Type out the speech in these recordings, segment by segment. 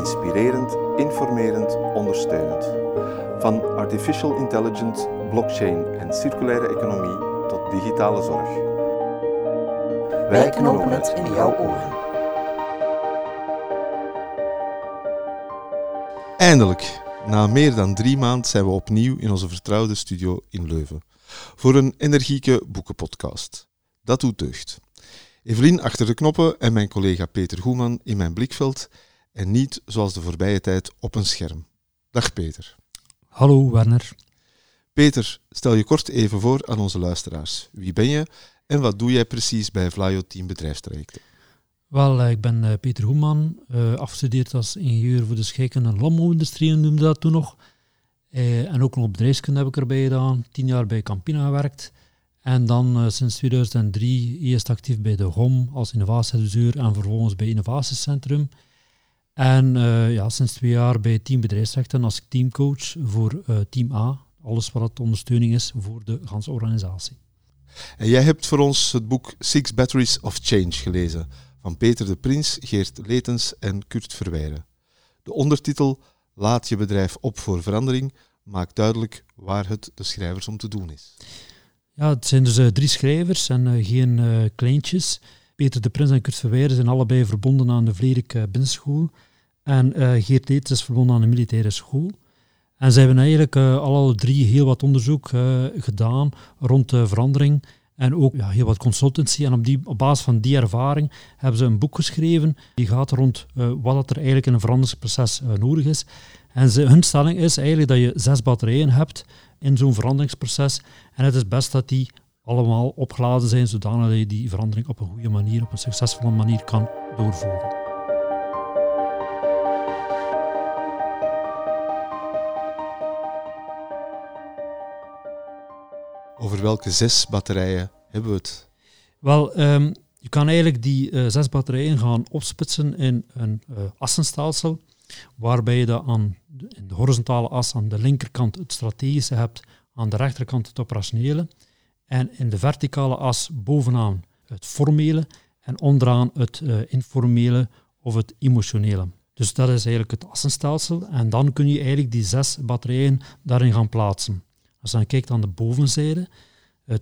Inspirerend, informerend, ondersteunend. Van artificial intelligence, blockchain en circulaire economie tot digitale zorg. Wij knopen het in jouw oren. Eindelijk, na meer dan drie maanden zijn we opnieuw in onze vertrouwde studio in Leuven. Voor een energieke boekenpodcast. Dat doet deugd. Evelien achter de knoppen en mijn collega Peter Goeman in mijn blikveld en niet zoals de voorbije tijd op een scherm. Dag Peter. Hallo Werner. Peter, stel je kort even voor aan onze luisteraars. Wie ben je en wat doe jij precies bij Vlaio Team Bedrijfstrajecten? Wel, eh, ik ben eh, Peter Hoeman, uh, afgestudeerd als ingenieur voor de scheiken- en landbouwindustrie, noemde dat toen nog. en ook nog bedrijfskunde heb ik erbij gedaan, tien jaar bij Campina gewerkt. En dan sinds 2003 eerst actief bij de GOM als innovatieadviseur en vervolgens bij Innovatiecentrum. En ja, sinds twee jaar bij Team Bedrijfsrechten als teamcoach voor Team A, alles wat ondersteuning is voor de ganse organisatie. En jij hebt voor ons het boek Six Batteries of Change gelezen van Peter de Prins, Geert Letens en Kurt Verwijren. De ondertitel Laat je bedrijf op voor verandering maakt duidelijk waar het de schrijvers om te doen is. Ja, het zijn dus uh, drie schrijvers en geen kleintjes. Peter de Prins en Kurt Verwijren zijn allebei verbonden aan de Vlerik Binnenschool. En Geert Letens is verbonden aan de militaire school. En ze hebben eigenlijk alle drie heel wat onderzoek gedaan rond de verandering en ook ja, heel wat consultancy. En op, die, op basis van die ervaring hebben ze een boek geschreven die gaat rond uh, wat er eigenlijk in een veranderingsproces uh, nodig is. En hun stelling is eigenlijk dat je zes batterijen hebt in zo'n veranderingsproces. En het is best dat die allemaal opgeladen zijn, zodanig dat je die verandering op een goede manier, op een succesvolle manier kan doorvoeren. Welke zes batterijen hebben we het? Wel, um, je kan eigenlijk die uh, zes batterijen gaan opsplitsen in een uh, assenstelsel, waarbij je de aan de, in de horizontale as aan de linkerkant het strategische hebt, aan de rechterkant het operationele, en in de verticale as bovenaan het formele en onderaan het uh, informele of het emotionele. Dus dat is eigenlijk het assenstelsel. En dan kun je eigenlijk die zes batterijen daarin gaan plaatsen. Als je dan kijkt aan de bovenzijde,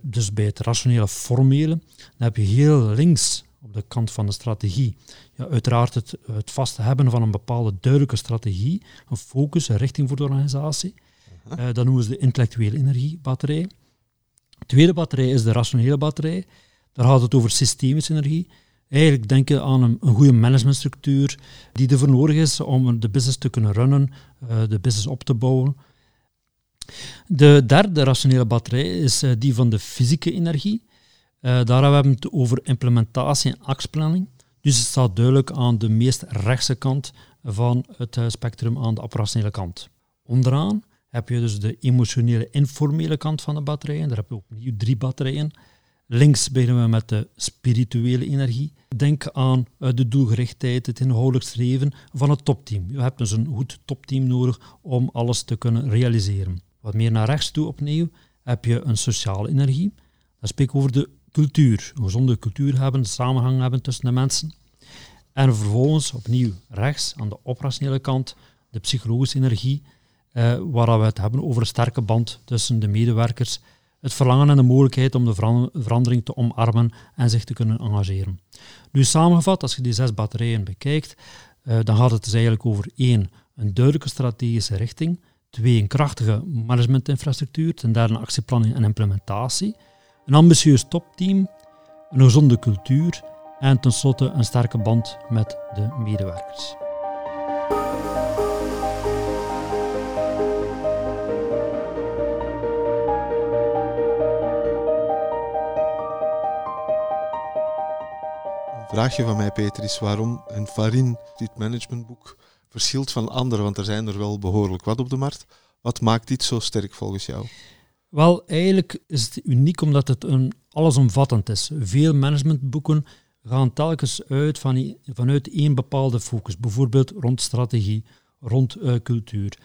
dus bij het rationele formele, dan heb je heel links op de kant van de strategie, ja, uiteraard het, het vast hebben van een bepaalde duidelijke strategie, een focus, een richting voor de organisatie. Uh -huh. uh, dat noemen ze de intellectuele energiebatterij. De tweede batterij is de rationele batterij. Daar gaat het over systemische energie. Eigenlijk denken aan een, een goede managementstructuur die ervoor nodig is om de business te kunnen runnen, uh, de business op te bouwen. De derde rationele batterij is uh, die van de fysieke energie. Uh, daar hebben we het over implementatie en actieplanning. Dus het staat duidelijk aan de meest rechtse kant van het uh, spectrum aan de operationele kant. Onderaan heb je dus de emotionele, informele kant van de batterijen. Daar heb je opnieuw drie batterijen. Links beginnen we met de spirituele energie. Denk aan de doelgerichtheid, het inhoudelijk streven van het topteam. Je hebt dus een goed topteam nodig om alles te kunnen realiseren. Wat meer naar rechts toe opnieuw heb je een sociale energie. Dan spreek ik over de cultuur. Een gezonde cultuur hebben, samenhang hebben tussen de mensen. En vervolgens opnieuw rechts aan de operationele kant de psychologische energie, eh, waar we het hebben over een sterke band tussen de medewerkers, het verlangen en de mogelijkheid om de verandering te omarmen en zich te kunnen engageren. Nu samengevat, als je die zes batterijen bekijkt, eh, dan gaat het dus eigenlijk over één, een duidelijke strategische richting, Twee, een krachtige managementinfrastructuur. Ten derde, een actieplanning en implementatie. Een ambitieus topteam. Een gezonde cultuur. En tenslotte een sterke band met de medewerkers. Een vraagje van mij, Peter, is waarom een Farin, dit managementboek, verschilt van andere, want er zijn er wel behoorlijk wat op de markt. Wat maakt dit zo sterk volgens jou? Wel, eigenlijk is het uniek omdat het een allesomvattend is. Veel managementboeken gaan telkens uit van, vanuit één bepaalde focus, bijvoorbeeld rond strategie, rond uh, cultuur.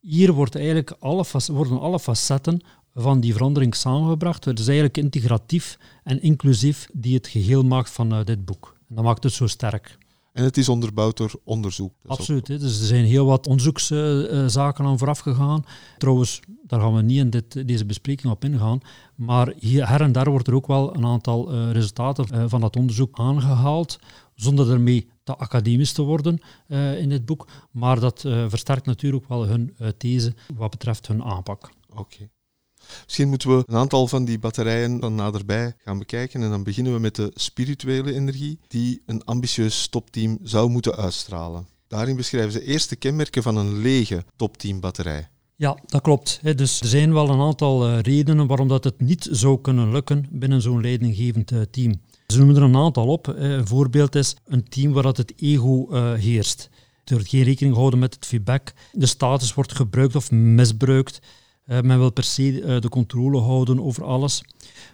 Hier wordt eigenlijk alle, worden alle facetten van die verandering samengebracht. Het is eigenlijk integratief en inclusief die het geheel maakt van uh, dit boek. En dat maakt het zo sterk. En het is onderbouwd door onderzoek. Absoluut. Ook... Dus er zijn heel wat onderzoekszaken aan vooraf gegaan. Trouwens, daar gaan we niet in dit, deze bespreking op ingaan. Maar hier, her en daar wordt er ook wel een aantal uh, resultaten uh, van dat onderzoek aangehaald, zonder ermee te academisch te worden uh, in dit boek. Maar dat versterkt natuurlijk wel hun these wat betreft hun aanpak. Oké. Misschien moeten we een aantal van die batterijen dan naderbij gaan bekijken. En dan beginnen we met de spirituele energie, die een ambitieus topteam zou moeten uitstralen. Daarin beschrijven ze eerst de kenmerken van een lege topteambatterij. Ja, dat klopt. Dus er zijn wel een aantal eh, redenen waarom dat het niet zou kunnen lukken binnen zo'n leidinggevend eh, team. Ze noemen er een aantal op. Een voorbeeld is een team waar het ego uh, heerst. Er wordt geen rekening gehouden met het feedback. De status wordt gebruikt of misbruikt. Uh, men wil per se uh, de controle houden over alles.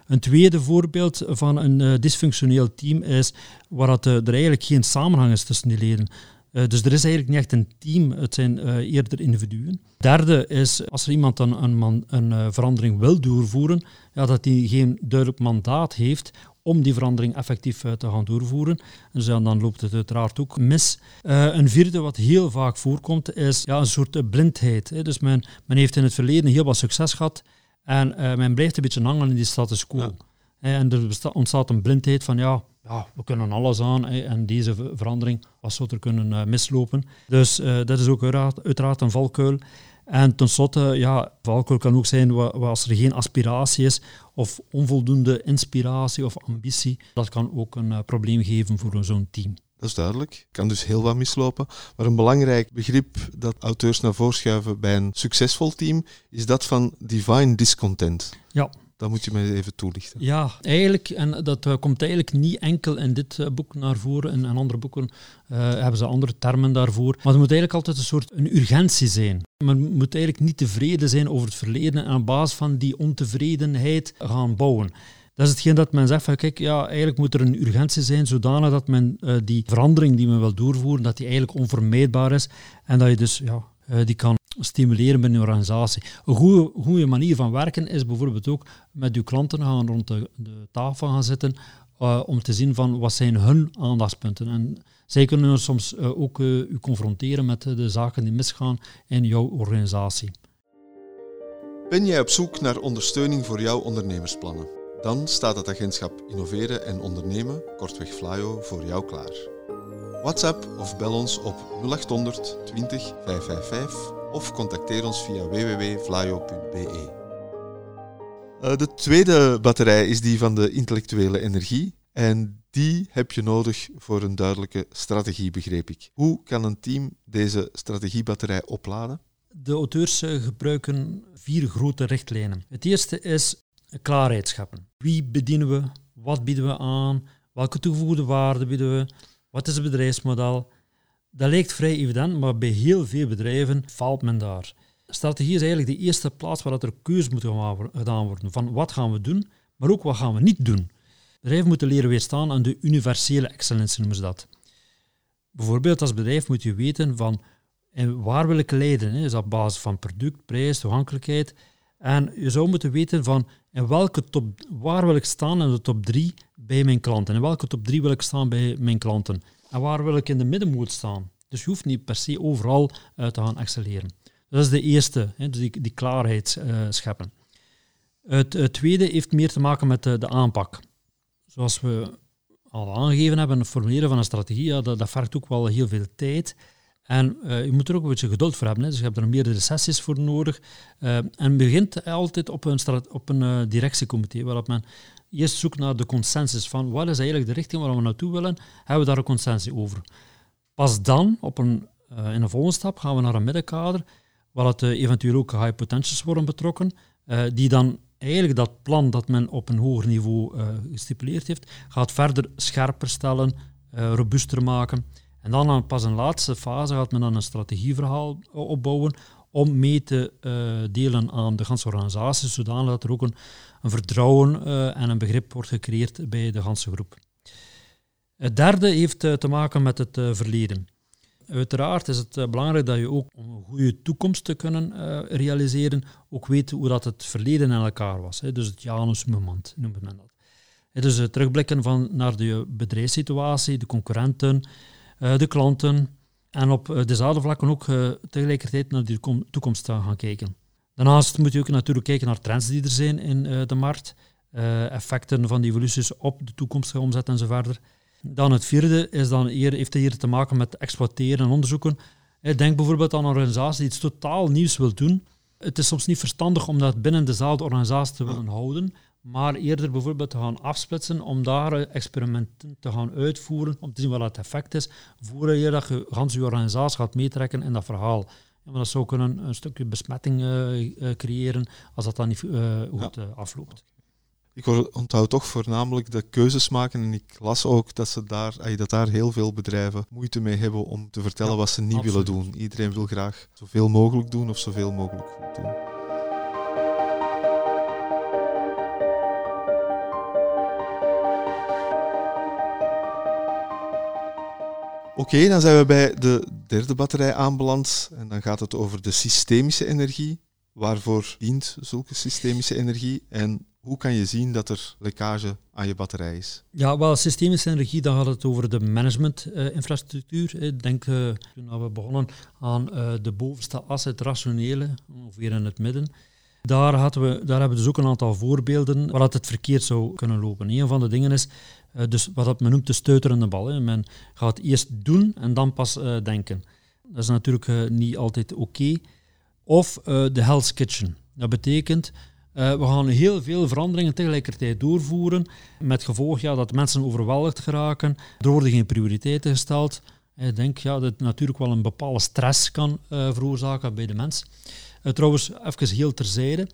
Een tweede voorbeeld van een uh, dysfunctioneel team is waar er eigenlijk geen samenhang is tussen die leden. dus er is eigenlijk niet echt een team, het zijn eerder individuen. Derde is, als er iemand een, een, man, een verandering wil doorvoeren, ja, dat hij geen duidelijk mandaat heeft om die verandering effectief te gaan doorvoeren. Dus dan loopt het uiteraard ook mis. Uh, een vierde wat heel vaak voorkomt is ja, een soort blindheid. Hè. Dus men, men heeft in het verleden heel wat succes gehad en uh, men blijft een beetje hangen in die status quo. Ja. En er ontstaat een blindheid van ja, ja, we kunnen alles aan hè, en deze verandering, wat zou er kunnen uh, mislopen? Dus dat is ook uiteraard, uiteraard een valkuil. En tenslotte, ja, valkuil kan ook zijn als er geen aspiratie is of onvoldoende inspiratie of ambitie. Dat kan ook een uh, probleem geven voor zo'n team. Dat is duidelijk. Kan dus heel wat mislopen. Maar een belangrijk begrip dat auteurs naar voren schuiven bij een succesvol team is dat van divine discontent. Ja, dat moet je mij even toelichten. Ja, eigenlijk, en dat uh, komt eigenlijk niet enkel in dit uh, boek naar voren. In, in andere boeken uh, hebben ze andere termen daarvoor. Maar er moet eigenlijk altijd een soort een urgentie zijn. Men moet eigenlijk niet tevreden zijn over het verleden en op basis van die ontevredenheid gaan bouwen. Dat is hetgeen dat men zegt van kijk, ja, eigenlijk moet er een urgentie zijn zodanig dat men die verandering die men wil doorvoeren, dat die eigenlijk onvermijdbaar is en dat je dus ja, die kan stimuleren binnen een organisatie. Een goede, goede manier van werken is bijvoorbeeld ook met uw klanten gaan rond de, de tafel gaan zitten uh, om te zien van wat zijn hun aandachtspunten. En zij kunnen soms uh, ook uh, u confronteren met de zaken die misgaan in jouw organisatie. Ben jij op zoek naar ondersteuning voor jouw ondernemersplannen? Dan staat het agentschap Innoveren en Ondernemen, kortweg Flyo, voor jou klaar. WhatsApp of bel ons op 0800 20 555 of contacteer ons via www.vlaio.be. Uh, de tweede batterij is die van de intellectuele energie. En die heb je nodig voor een duidelijke strategie, begreep ik. Hoe kan een team deze strategiebatterij opladen? De auteurs eh, gebruiken vier grote richtlijnen. Het eerste is klaarheid scheppen. Wie bedienen we? Wat bieden we aan? Welke toegevoegde waarde bieden we? Wat is het bedrijfsmodel? Dat lijkt vrij evident, maar bij heel veel bedrijven faalt men daar. Strategie is eigenlijk de eerste plaats waar er keuzes moeten gedaan worden van wat gaan we doen, maar ook wat gaan we niet doen. Bedrijven moeten leren weerstaan aan de universele excellentie, noemen ze dat. Bijvoorbeeld als bedrijf moet je weten van en waar wil ik leiden? Is dat op basis van product, prijs, toegankelijkheid? En je zou moeten weten van in welke top, waar wil ik staan in de top 3 bij mijn klanten? In welke top 3 wil ik staan bij mijn klanten? En waar wil ik in de middenmoot staan? Dus je hoeft niet per se overal uh, te gaan excelleren. Dat is de eerste, hè, dus die, die klaarheid uh, scheppen. Het, tweede heeft meer te maken met de, de, aanpak. Zoals we al aangegeven hebben, het formuleren van een strategie, dat, dat vergt ook wel heel veel tijd. En uh, je moet er ook een beetje geduld voor hebben. Hè. Dus je hebt er meerdere sessies voor nodig. Uh, en begint altijd op een, op een uh, directiecomité, waarop men eerst zoekt naar de consensus van wat is eigenlijk de richting waar we naartoe willen, hebben we daar een consensus over. Pas dan, op een, in een volgende stap, gaan we naar een middenkader, waar het eventueel ook high potentials worden betrokken, die dan eigenlijk dat plan dat men op een hoger niveau gestipuleerd heeft, gaat verder scherper stellen, robuuster maken. En dan pas in laatste fase gaat men dan een strategieverhaal opbouwen om mee te delen aan de ganse organisatie, zodanig dat er ook een, een vertrouwen en een begrip wordt gecreëerd bij de ganse groep. Het derde heeft te maken met het verleden. Uiteraard is het belangrijk dat je ook om een goede toekomst te kunnen realiseren, ook weet hoe dat het verleden in elkaar was. Hè. Dus het Janus-moment noemt men dat. Dus het terugblikken van naar de bedrijfssituatie, de concurrenten, eh, de klanten en op eh, dezelfde vlakken ook eh, tegelijkertijd naar de toekomst gaan kijken. Daarnaast moet je ook natuurlijk kijken naar trends die er zijn in de markt, effecten van die evoluties op de toekomstige omzet en zo verder. Dan het vierde is dan hier, heeft hier te maken met exploiteren en onderzoeken. Denk bijvoorbeeld aan een organisatie die iets totaal nieuws wil doen. Het is soms niet verstandig om dat binnen dezelfde organisatie te willen houden, maar eerder bijvoorbeeld te gaan afsplitsen om daar experimenten te gaan uitvoeren, om te zien wat het effect is, voordat je dat je gans je organisatie gaat meetrekken in dat verhaal. Ja, maar dat zou kunnen een stukje besmetting uh, creëren als dat dan niet uh, goed ja. afloopt. Ik onthoud toch voornamelijk de keuzes maken en ik las ook dat, ze daar, dat daar heel veel bedrijven moeite mee hebben om te vertellen wat ze niet willen doen. Iedereen wil graag zoveel mogelijk doen of zoveel mogelijk goed doen. Oké, dan zijn we bij de derde batterij aanbeland. En dan gaat het over de systemische energie. Waarvoor dient zulke systemische energie? En hoe kan je zien dat er lekkage aan je batterij is? Ja, wel, systemische energie, dan gaat het over de managementinfrastructuur. Uh, Ik denk, uh, toen we begonnen aan uh, de bovenste as, het rationele, ongeveer in het midden. Daar, hadden we, daar hebben we dus ook een aantal voorbeelden waar het verkeerd zou kunnen lopen. Een van de dingen is uh, dus wat men noemt de stuiterende bal. Hè. Men gaat eerst doen en dan pas uh, denken. Dat is natuurlijk uh, niet altijd oké. Of de Hell's Kitchen. Dat betekent, we gaan heel veel veranderingen tegelijkertijd doorvoeren, met gevolg dat mensen overweldigd geraken. Er worden geen prioriteiten gesteld. Ik denk ja, dat natuurlijk wel een bepaalde stress kan veroorzaken bij de mens. Trouwens, even heel terzijde.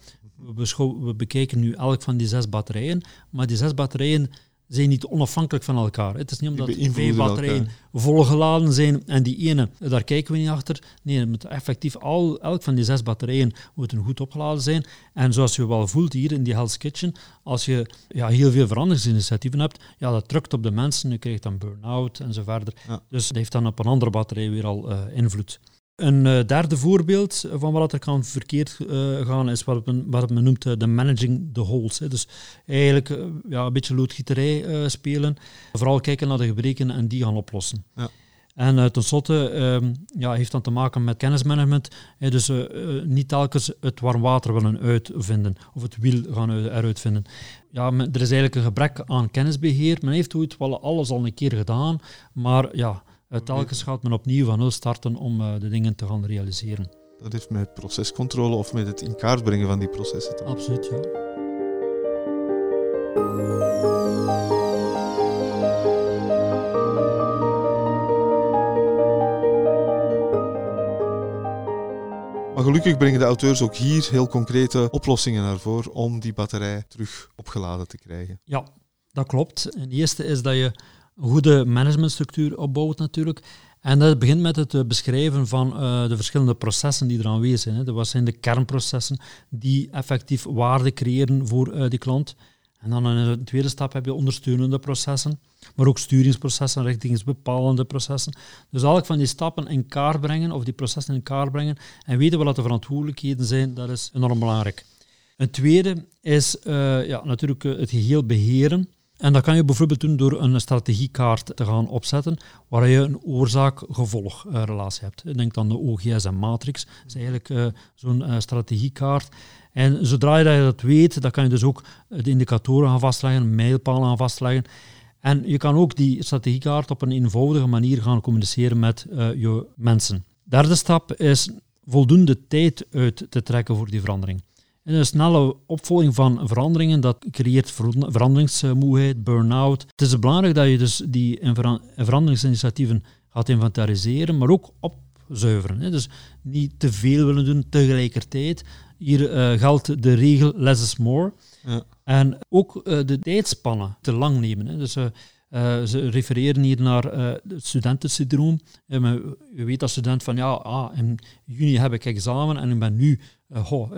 We, we bekijken nu elk van die zes batterijen, maar die zes batterijen zijn niet onafhankelijk van elkaar. Het is niet omdat twee batterijen volgeladen zijn en die ene, daar kijken we niet achter. Nee, het moet effectief al, elk van die zes batterijen moeten goed opgeladen zijn. En zoals je wel voelt hier in die Hell's Kitchen, als je ja, heel veel veranderingsinitiatieven hebt, ja, dat drukt op de mensen, je krijgt dan burn-out en zo verder. Dus dat heeft dan op een andere batterij weer al uh, invloed. Een uh, derde voorbeeld van wat er kan verkeerd uh, gaan is wat men, wat men noemt uh, de managing the holes. Hè. Dus eigenlijk ja, een beetje loodgieterij spelen. Vooral kijken naar de gebreken en die gaan oplossen. Ja. En tenslotte ehm, ja, heeft dat te maken met kennismanagement. Dus niet telkens het warm water willen uitvinden of het wiel gaan eruit vinden. Ja, er is eigenlijk een gebrek aan kennisbeheer. Men heeft ooit wel alles al een keer gedaan, maar ja, uh, telkens gaat men opnieuw van nul starten om uh, de dingen te gaan realiseren. Dat heeft met procescontrole of met het in kaart brengen van die processen te maken. Absoluut, ja. Maar gelukkig brengen de auteurs ook hier heel concrete oplossingen naar voren om die batterij terug opgeladen te krijgen. Ja, dat klopt. En de eerste is dat je goede managementstructuur opbouwt natuurlijk. En dat begint met het eh, beschrijven van uh, de verschillende processen die er aanwezig zijn. Hè. Wat zijn de kernprocessen die effectief waarde creëren voor uh, die klant? En dan in de tweede stap heb je ondersteunende processen, maar ook sturingsprocessen, richtingsbepalende processen. Dus elk van die stappen in kaart brengen, of die processen in kaart brengen, en weten wat de verantwoordelijkheden zijn, dat is enorm belangrijk. Een tweede is ja, natuurlijk het geheel beheren. En dat kan je bijvoorbeeld doen door een strategiekaart te gaan opzetten, waar je een oorzaak-gevolgrelatie hebt. Denk aan de OGSM-matrix. Dat is eigenlijk uh, zo'n uh, strategiekaart. En zodra je dat weet, dan kan je dus ook de indicatoren gaan vastleggen, mijlpalen gaan vastleggen. En je kan ook die strategiekaart op een eenvoudige manier gaan communiceren met je mensen. Derde stap is voldoende tijd uit te trekken voor die verandering een snelle opvolging van veranderingen, dat creëert veranderingsmoeheid, burn-out. Het is belangrijk dat je dus die veranderingsinitiatieven gaat inventariseren, maar ook opzuiveren. Dus niet te veel willen doen tegelijkertijd. Hier uh, geldt de regel less is more. Ja. En ook uh, de tijdspannen te lang nemen. Hè. Dus uh, Uh, ze refereren hier naar uh, het studentensyndroom. Uh, je weet als student van ja, ah, in juni heb ik examen en ik ben nu oh,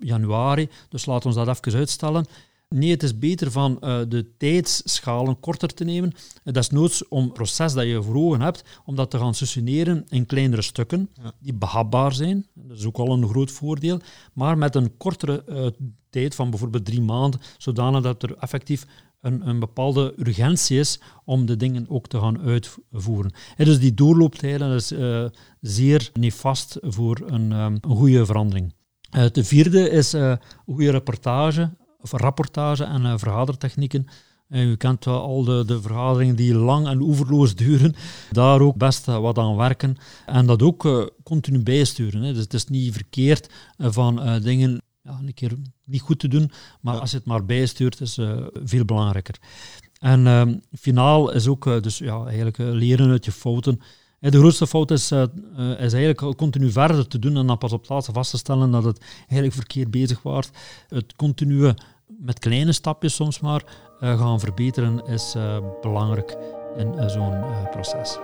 januari, dus laten we dat even uitstellen. Nee, het is beter van de tijdsschalen korter te nemen. Dat is noods om het proces dat je voor ogen hebt, om dat te gaan sessioneren in kleinere stukken die behapbaar zijn. Dat is ook al een groot voordeel. Maar met een kortere tijd van bijvoorbeeld drie maanden, zodanig dat er effectief een, een, bepaalde urgentie is om de dingen ook te gaan uitvoeren. En dus die doorlooptijden is uh, zeer nefast voor een, um, een goede verandering. Uh, de vierde is uh, goede reportage, of rapportage en uh, vergadertechnieken. En u kent wel al de, de, vergaderingen die lang en oeverloos duren. Daar ook best wat aan werken. En dat ook continu bijsturen. Hè. Dus het is niet verkeerd van dingen ja, een keer niet goed te doen, maar als je het maar bijstuurt, is veel belangrijker. En uh, finaal is ook dus, ja, eigenlijk leren uit je fouten. de grootste fout is, is eigenlijk continu verder te doen en dan pas op het laatste vast te stellen dat het eigenlijk verkeerd bezig was. Het continue met kleine stapjes soms maar gaan verbeteren is belangrijk in zo'n proces.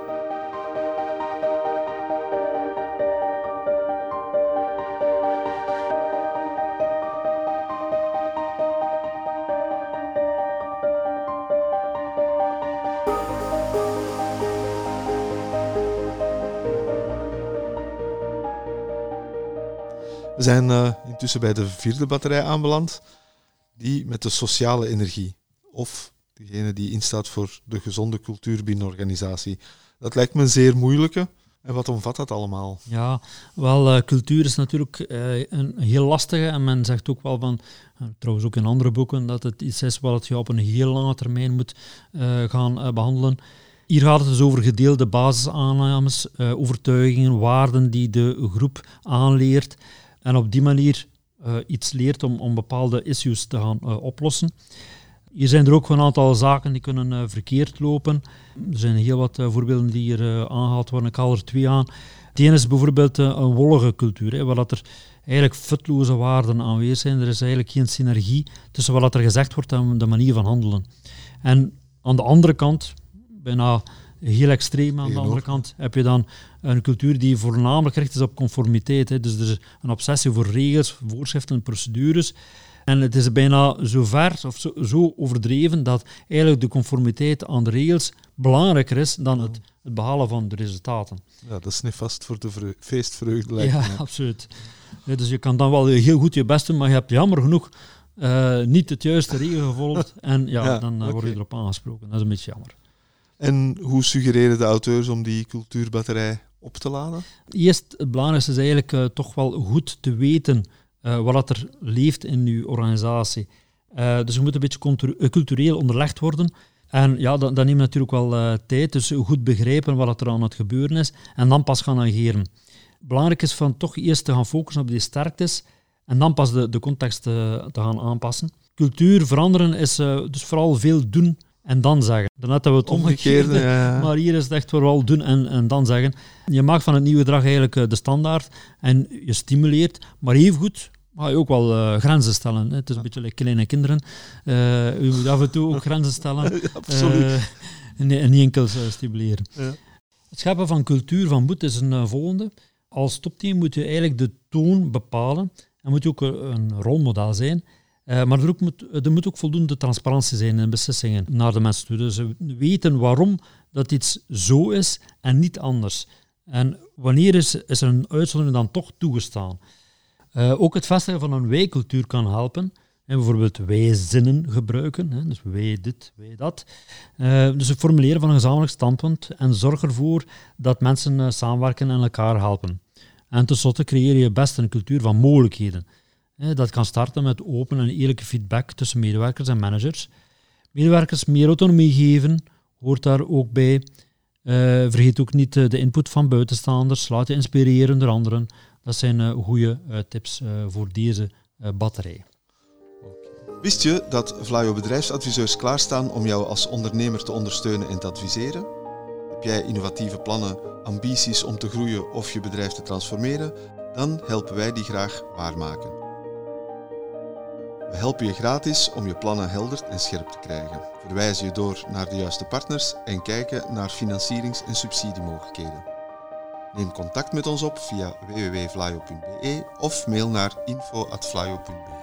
We zijn intussen bij de vierde batterij aanbeland, die met de sociale energie, of degene die instaat voor de gezonde cultuur binnen organisatie. Dat lijkt me een zeer moeilijke. En wat omvat dat allemaal? Ja, wel, uh, cultuur is natuurlijk uh, een heel lastige. En men zegt ook wel van, trouwens ook in andere boeken, dat het iets is wat je op een heel lange termijn moet gaan behandelen. Hier gaat het dus over gedeelde basisaannames, overtuigingen, waarden die de groep aanleert en op die manier uh, iets leert om, om bepaalde issues te gaan uh, oplossen. Hier zijn er ook een aantal zaken die kunnen uh, verkeerd lopen. Er zijn heel wat voorbeelden die hier aangehaald worden. Ik haal er twee aan. Het ene is bijvoorbeeld een wollige cultuur, hè, waar dat er eigenlijk futloze waarden aanwezig zijn. Er is eigenlijk geen synergie tussen wat er gezegd wordt en de manier van handelen. En aan de andere kant, bijna heel extreem. Aan de andere kant heb je dan een cultuur die voornamelijk gericht is op conformiteit. Hè. Dus er is een obsessie voor regels, voorschriften en procedures. En het is bijna zo ver of zo, zo, overdreven dat eigenlijk de conformiteit aan de regels belangrijker is dan het, het behalen van de resultaten. Ja, dat is niet vast voor de feestvreugde. ja, absoluut. dus je kan dan wel heel goed je best doen, maar je hebt jammer genoeg uh, niet het juiste regel gevolgd. En ja, dan uh, word je erop aangesproken. Dat is een beetje jammer. En hoe suggereren de auteurs om die cultuurbatterij op te laden? Eerst, het belangrijkste is eigenlijk uh, toch wel goed te weten uh, wat er leeft in uw organisatie. Uh, dus je moet een beetje cultureel onderlegd worden. En ja, dat, dat neemt natuurlijk wel tijd. Dus goed begrijpen wat er aan het gebeuren is en dan pas gaan ageren. Belangrijk is van toch eerst te gaan focussen op die sterktes en dan pas de, de context te, te gaan aanpassen. Cultuur veranderen is dus vooral veel doen en dan zeggen. Daarnet hebben we het omgekeerde, maar hier is het echt vooral doen en, en dan zeggen. Je maakt van het nieuwe gedrag eigenlijk eh, de standaard en je stimuleert, maar even goed ga je ook wel uh, grenzen stellen. Het is een beetje like kleine kinderen. Uh, je moet af en toe ook grenzen stellen. absoluut. en, niet enkel stimuleren. Ja. Het scheppen van cultuur van moed is een volgende. Als topteam moet je eigenlijk de toon bepalen en moet je ook een rolmodel zijn. Uh, maar er, ook moet, moet ook voldoende transparantie zijn in beslissingen naar de mensen toe. Dus ze weten waarom dat iets zo is en niet anders. En wanneer is, is er een uitzondering dan toch toegestaan? Uh, ook het vestigen van een wij-cultuur kan helpen. En bijvoorbeeld wij-zinnen gebruiken. Hè, dus wij dit, wij dat. Dus het formuleren van een gezamenlijk standpunt en zorg ervoor dat mensen samenwerken en elkaar helpen. En tenslotte creëer je best een cultuur van mogelijkheden. Dat kan starten met open en eerlijke feedback tussen medewerkers en managers. Medewerkers meer autonomie geven, hoort daar ook bij. Uh, vergeet ook niet eh, de input van buitenstaanders. Laat je inspireren door anderen. Dat zijn uh, goede tips voor deze batterij. Wist je dat Vlaio bedrijfsadviseurs klaarstaan om jou als ondernemer te ondersteunen en te adviseren? Heb jij innovatieve plannen, ambities om te groeien of je bedrijf te transformeren? Dan helpen wij die graag waarmaken. We helpen je gratis om je plannen helder en scherp te krijgen. Verwijzen je door naar de juiste partners en kijken naar financierings- en subsidiemogelijkheden. Neem contact met ons op via www.flyo.be of mail naar info.flyo.be.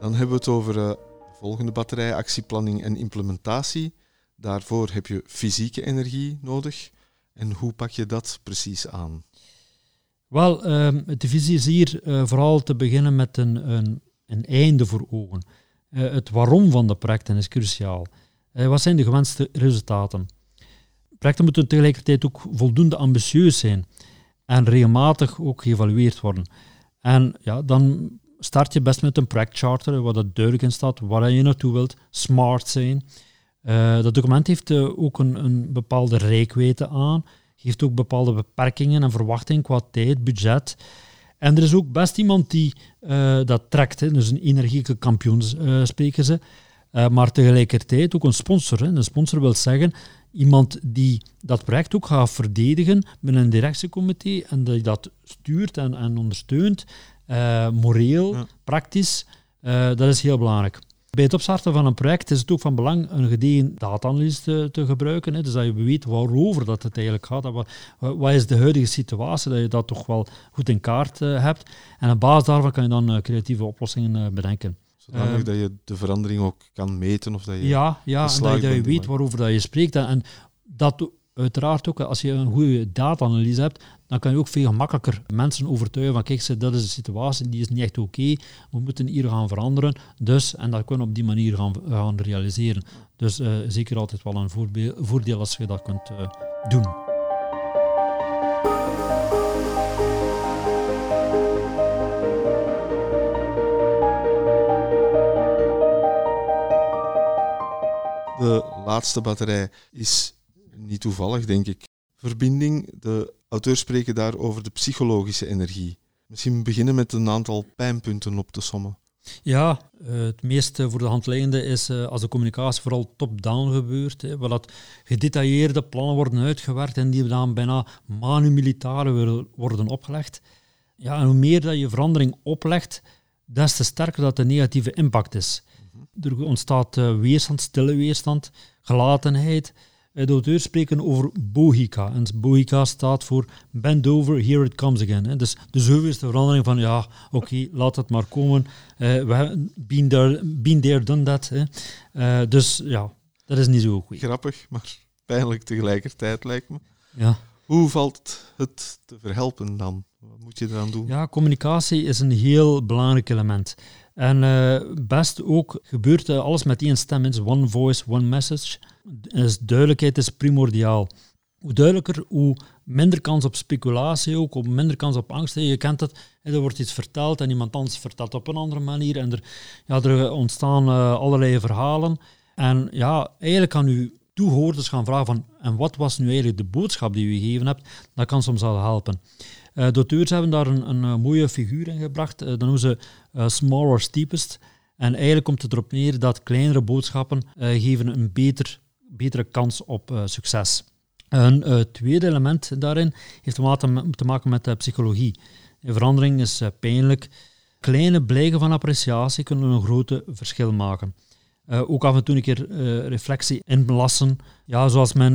Dan hebben we het over uh, volgende batterij, actieplanning en implementatie. Daarvoor heb je fysieke energie nodig. En hoe pak je dat precies aan? Wel, uh, de visie is hier uh, vooral te beginnen met een, een, een einde voor ogen. Uh, het waarom van de projecten is cruciaal. wat zijn de gewenste resultaten? Projecten moeten tegelijkertijd ook voldoende ambitieus zijn en regelmatig ook geëvalueerd worden. En ja, dan start je best met een projectcharter, waar dat duidelijk in staat waar je naartoe wilt, smart zijn. Dat document heeft ook een, een bepaalde reikwijdte aan, geeft ook bepaalde beperkingen en verwachtingen qua tijd, budget. En er is ook best iemand die uh, dat trekt, hè. dus een energieke kampioen spreken ze. maar tegelijkertijd ook een sponsor. Hè. Een sponsor wil zeggen iemand die dat project ook gaat verdedigen binnen een directiecomité en die dat stuurt en, en ondersteunt uh, moreel, praktisch. Uh, dat is heel belangrijk. Bij het opstarten van een project is het ook van belang een gedegen data-analyse te, te, gebruiken. Hè, dus dat je weet waarover dat het eigenlijk gaat. Wat, wat, is de huidige situatie, dat je dat toch wel goed in kaart uh, hebt. En op basis daarvan kan je dan creatieve oplossingen bedenken. Zodanig ehm, dat je de verandering ook kan meten of dat je Ja, ja en dat, je, weet waarover dat je spreekt. En, en dat uiteraard ook, als je een goede data-analyse hebt, dan kan je ook veel gemakkelijker mensen overtuigen van kijk, dat is de situatie, die is niet echt oké, we moeten hier gaan veranderen. Dus, en dat kunnen we op die manier gaan, gaan realiseren. Dus uh, zeker altijd wel een voordeel als je dat kunt uh, doen. De laatste batterij is niet toevallig, denk ik. Verbinding, de auteurs spreken daar over de psychologische energie. Misschien beginnen met een aantal pijnpunten op te sommen. Ja, eh, het meeste voor de hand liggende is uh, als de communicatie vooral top-down gebeurt, hè, waar dat gedetailleerde plannen worden uitgewerkt en die dan bijna manu militare worden opgelegd. Ja, en hoe meer dat je verandering oplegt, des te sterker dat de negatieve impact is. Mhm. Er ontstaat uh, weerstand, stille weerstand, gelatenheid, de auteurs spreken over bohica. En bohica staat voor bend over, here it comes again. Dus de zoveelste verandering van, ja, oké, laat het maar komen. Uh, we hebben been there, been there done that. Uh, dus ja, dat is niet zo goed. Grappig, maar pijnlijk tegelijkertijd lijkt me. Ja. Hoe valt het te verhelpen dan? Wat moet je eraan doen? Ja, communicatie is een heel belangrijk element. En uh, best ook gebeurt alles met één stem. is one voice, one message. Dus duidelijkheid is primordiaal. Hoe duidelijker, hoe minder kans op speculatie ook, hoe minder kans op angst. Je kent het, er wordt iets verteld en iemand anders vertelt op een andere manier. En er, ja, er ontstaan uh, allerlei verhalen. En ja, eigenlijk kan u toehoorders gaan vragen van en wat was nu eigenlijk de boodschap die u gegeven hebt, dat kan soms al helpen. Uh, de auteurs hebben daar een, een, een, mooie figuur in gebracht, dat noemen ze smaller steepest. En eigenlijk komt het erop neer dat kleinere boodschappen geven een beter betere kans op uh, succes. Een uh, tweede element daarin heeft te maken met de psychologie. De verandering is pijnlijk. Kleine blijken van appreciatie kunnen een grote verschil maken. ook af en toe een keer reflectie inlassen. Ja, zoals men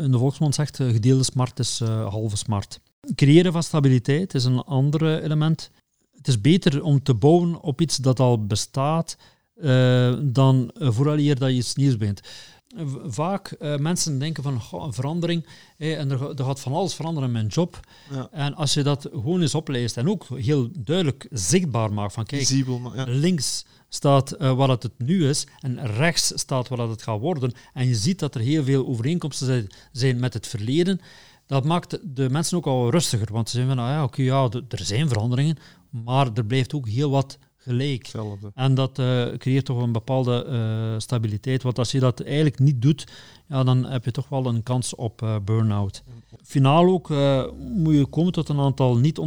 in de volksmond zegt, gedeelde smart is halve smart. Creëren van stabiliteit is een ander element. Het is beter om te bouwen op iets dat al bestaat, dan vooral hier dat je iets nieuws bent vaak uh, mensen denken van goh, verandering en er, er, gaat van alles veranderen in mijn job. Ja. En als je dat gewoon eens opleest en ook heel duidelijk zichtbaar maakt van kijk, ja. links staat uh, wat het nu is en rechts staat wat het gaat worden en je ziet dat er heel veel overeenkomsten zijn met het verleden, dat maakt de mensen ook al rustiger, want ze zeggen van, ah ja, oké, ja, er zijn veranderingen, maar er blijft ook heel wat gelijk. En dat uh, creëert toch een bepaalde uh, stabiliteit. Want als je dat eigenlijk niet doet, ja, dan heb je toch wel een kans op uh, burn-out. Finaal ook moet je komen tot een aantal niet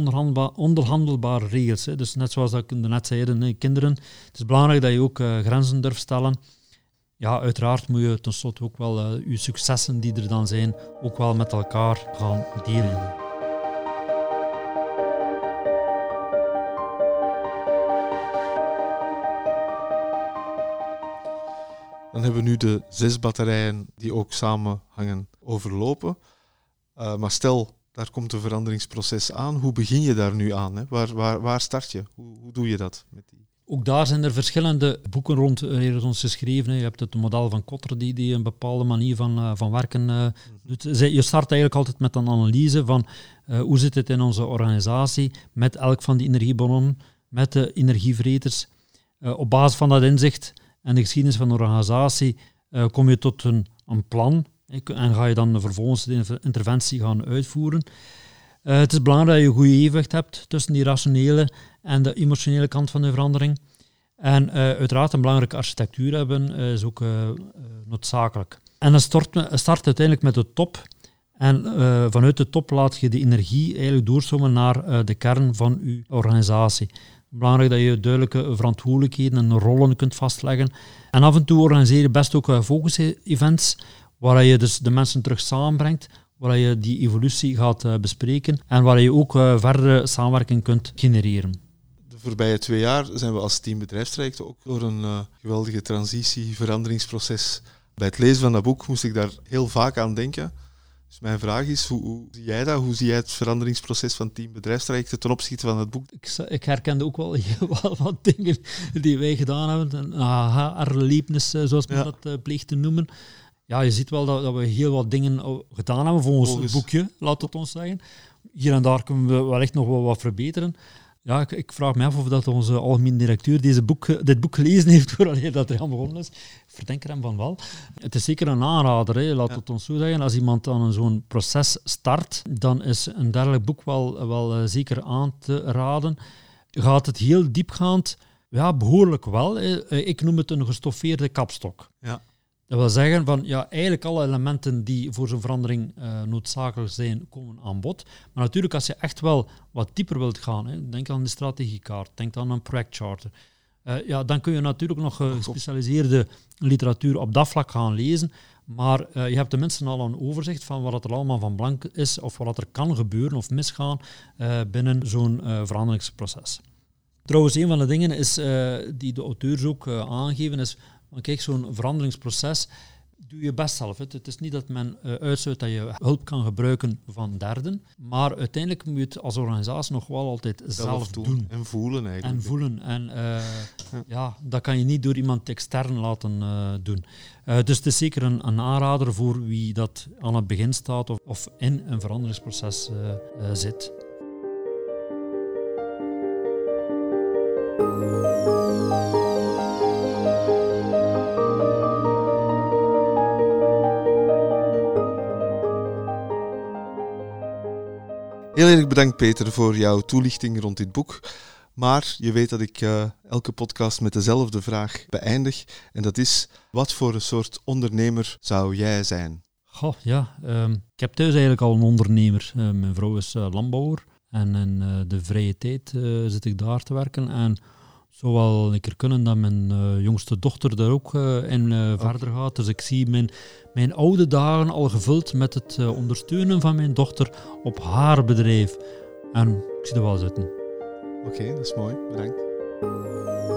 onderhandelbare regels. Hè. Dus net zoals ik net zei, kinderen. Het is belangrijk dat je ook grenzen durft stellen. Ja, uiteraard moet je tenslotte ook wel je successen die er dan zijn, ook wel met elkaar gaan delen. Dan hebben we nu de zes batterijen die ook samenhangen overlopen. Uh, maar stel, daar komt een veranderingsproces aan. Hoe begin je daar nu aan? Hè? Waar, waar, waar start je? Hoe, hoe doe je dat? Met die? Ook daar zijn er verschillende boeken rond ons geschreven. Je hebt het model van Kotter die, die een bepaalde manier van, uh, van werken uh, doet. Je start eigenlijk altijd met een analyse van hoe zit het in onze organisatie met elk van die energiebronnen, met de energievreters. op basis van dat inzicht en de geschiedenis van de organisatie kom je tot een, een plan en ga je dan vervolgens de interventie gaan uitvoeren. Uh, het is belangrijk dat je een goede evenwicht hebt tussen die rationele en de emotionele kant van de verandering. En uh, uiteraard een belangrijke architectuur hebben is ook noodzakelijk. En dan start, start uiteindelijk met de top. En vanuit de top laat je de energie eigenlijk doorstromen naar de kern van je organisatie. Belangrijk dat je duidelijke verantwoordelijkheden en rollen kunt vastleggen. En af en toe organiseer je best ook focus-events waar je dus de mensen terug samenbrengt, waar je die evolutie gaat uh, bespreken en waar je ook uh, verdere samenwerking kunt genereren. De voorbije twee jaar zijn we als team bedrijfstrajecten ook door een geweldige transitie, veranderingsproces. Bij het lezen van dat boek moest ik daar heel vaak aan denken. Dus mijn vraag is, hoe, hoe, zie jij dat? Hoe zie jij het veranderingsproces van team bedrijfstrajecten ten opzichte van het boek? Ik, ik herkende ook wel heel wat dingen die wij gedaan hebben. Een aha-erlebnis, zoals men ja. dat pleegt te noemen ja, je ziet wel dat, dat, we heel wat dingen gedaan hebben voor ons boekje, laat het ons zeggen. Hier en daar kunnen we wellicht nog wel wat verbeteren. Ja, ik, ik, vraag me af of dat onze algemeen directeur deze boek, dit boek gelezen heeft voordat dat er aan begonnen is. Ik verdenk er hem van wel. Het is zeker een aanrader, hè. laat het ons zo zeggen. Als iemand aan zo'n proces start, dan is een dergelijk boek wel, wel uh, zeker aan te raden. Gaat het heel diepgaand? Ja, behoorlijk wel. Eh, ik noem het een gestoffeerde kapstok. Ja. Dat wil zeggen van ja, eigenlijk alle elementen die voor zo'n verandering uh, noodzakelijk zijn, komen aan bod. Maar natuurlijk, als je echt wel wat dieper wilt gaan, hè, denk aan de strategiekaart, denk aan een projectcharter. Uh, ja, dan kun je natuurlijk nog uh, gespecialiseerde literatuur op dat vlak gaan lezen. Maar je hebt tenminste al een overzicht van wat er allemaal van belang is of wat er kan gebeuren of misgaan binnen zo'n veranderingsproces. Trouwens, een van de dingen is, die de auteurs ook aangeven, is want kijk, zo'n veranderingsproces doe je best zelf. Het is niet dat men uh, uitsluit dat je hulp kan gebruiken van derden, maar uiteindelijk moet je het als organisatie nog wel altijd zelf, doen. En voelen eigenlijk. En voelen. En uh, ja. dat kan je niet door iemand extern laten uh, doen. dus het is zeker een, een, aanrader voor wie dat aan het begin staat of, of in een veranderingsproces zit. Heel erg bedankt Peter voor jouw toelichting rond dit boek. Maar je weet dat ik uh, elke podcast met dezelfde vraag beëindig. En dat is, wat voor een soort ondernemer zou jij zijn? Goh, ja, um, ik heb thuis eigenlijk al een ondernemer. Uh, mijn vrouw is uh, landbouwer. En in de vrije tijd zit ik daar te werken. En zou wel een keer kunnen dat mijn uh, jongste dochter daar ook uh, in uh, verder gaat. Dus ik zie mijn, mijn oude dagen al gevuld met het ondersteunen van mijn dochter op haar bedrijf. En ik zie er wel zitten. Oké, okay, dat is mooi. Bedankt.